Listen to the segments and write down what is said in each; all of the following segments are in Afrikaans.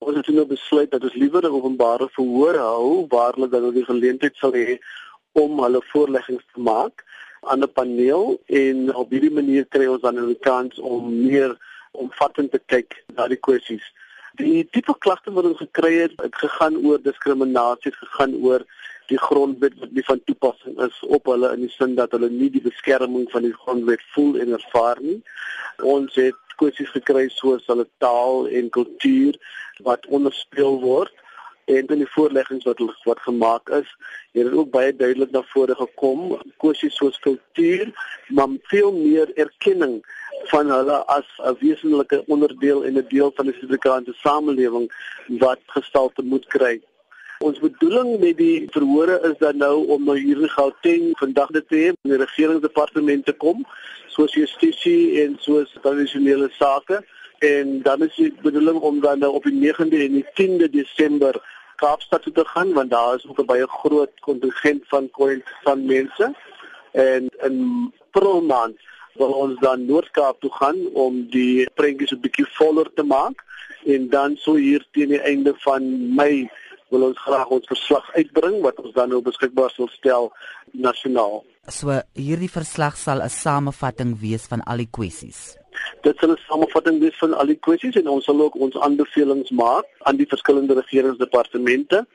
Ons het nou besluit dat ons liewer 'n openbare verhoor hou waar hulle dan die geleentheid sal hê om hulle voorleggings te maak aan 'n paneel en op hierdie manier kry ons dan 'n kans om meer omvattend te kyk na die kwessies. Die tipe klagte wat ons gekry het, het gegaan oor diskriminasie, gegaan oor die grondwet wat nie van toepassing is op hulle in die sin dat hulle nie die beskerming van die grondwet voel en ervaar nie. Ons het kwessies gekry soos hulle taal en kultuur wat onderspeel word en dan die voorleggings wat wat gemaak is, het dit ook baie duidelik na vore gekom, kwessies soos kultuur, maar veel meer erkenning van hulle as 'n wesenlike onderdeel en 'n deel van die Suid-Afrikaanse samelewing wat gestalte moet kry. Ons bedoeling met die verhore is dan nou om nou hier in Gauteng vandag te hê in die regeringsdepartement te kom, soos justisie en soos tradisionele sake. En dan is die bedoeling om dan nou op die 9de en die 10de Desember Kaapstad toe te gaan want daar is ook 'n baie groot kontingent van koeien van mense. En in April maand wil ons dan Noord-Kaap toe gaan om die prentjies 'n bietjie voller te maak. En dan so hier teen die einde van Mei wil ons graag ons verslag uitbring wat ons dan nou beskikbaar sal stel nasionaal. So hierdie verslag sal 'n samevatting wees van al die kwessies. Dit sal 'n samevatting wees van al die kwessies en ons sal ook ons aanbevelings maak aan die verskillende regeringsdepartemente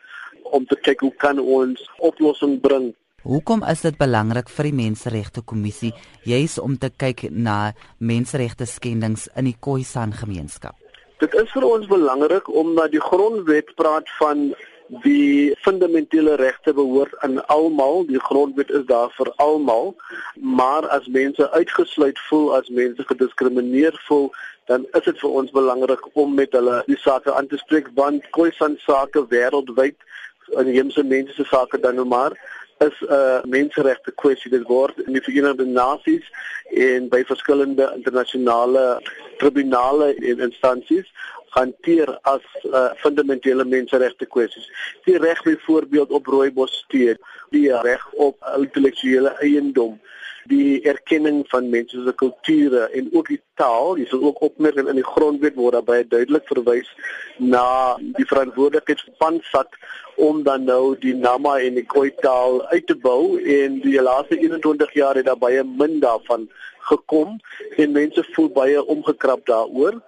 om te kyk hoe kan ons oplossings bring. Hoekom is dit belangrik vir die Menseregte Kommissie juis om te kyk na menseregte skendings in die Khoisan gemeenskap? Dit is vir ons belangrik omdat die grondwet praat van die fundamentele regte behoort aan almal. Die grondwet is daar vir almal. Maar as mense uitgesluit voel, as mense gediskrimineer voel, dan is dit vir ons belangrik om met hulle die sake aan te spreek want Khoisan sake wêreldwyd in die mense se sake dan nou maar is 'n uh, menseregte kwessie dit word in die Verenigde Nasies en by verskillende internasionale tribunale en instansies hanteer as uh, fundamentele menseregte kwessies. Die reg byvoorbeeld op rooibos steek, die reg op intellektuele eiendom, die erkenning van mense se kulture en ook die taal. Jy sal ook opmerk in die grondwet word daar baie duidelik verwys na die verantwoordelikheid van SAT om dan nou die Nama en die Khoi taal uit te bou en die laaste 21 jaar het daar baie min daarvan gekom en mense voel baie omgekrap daaroor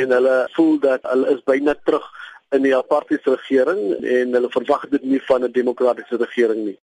en hulle voel dat hulle is byna terug in die apartheid regering en hulle verwag dit nie van 'n demokratiese regering nie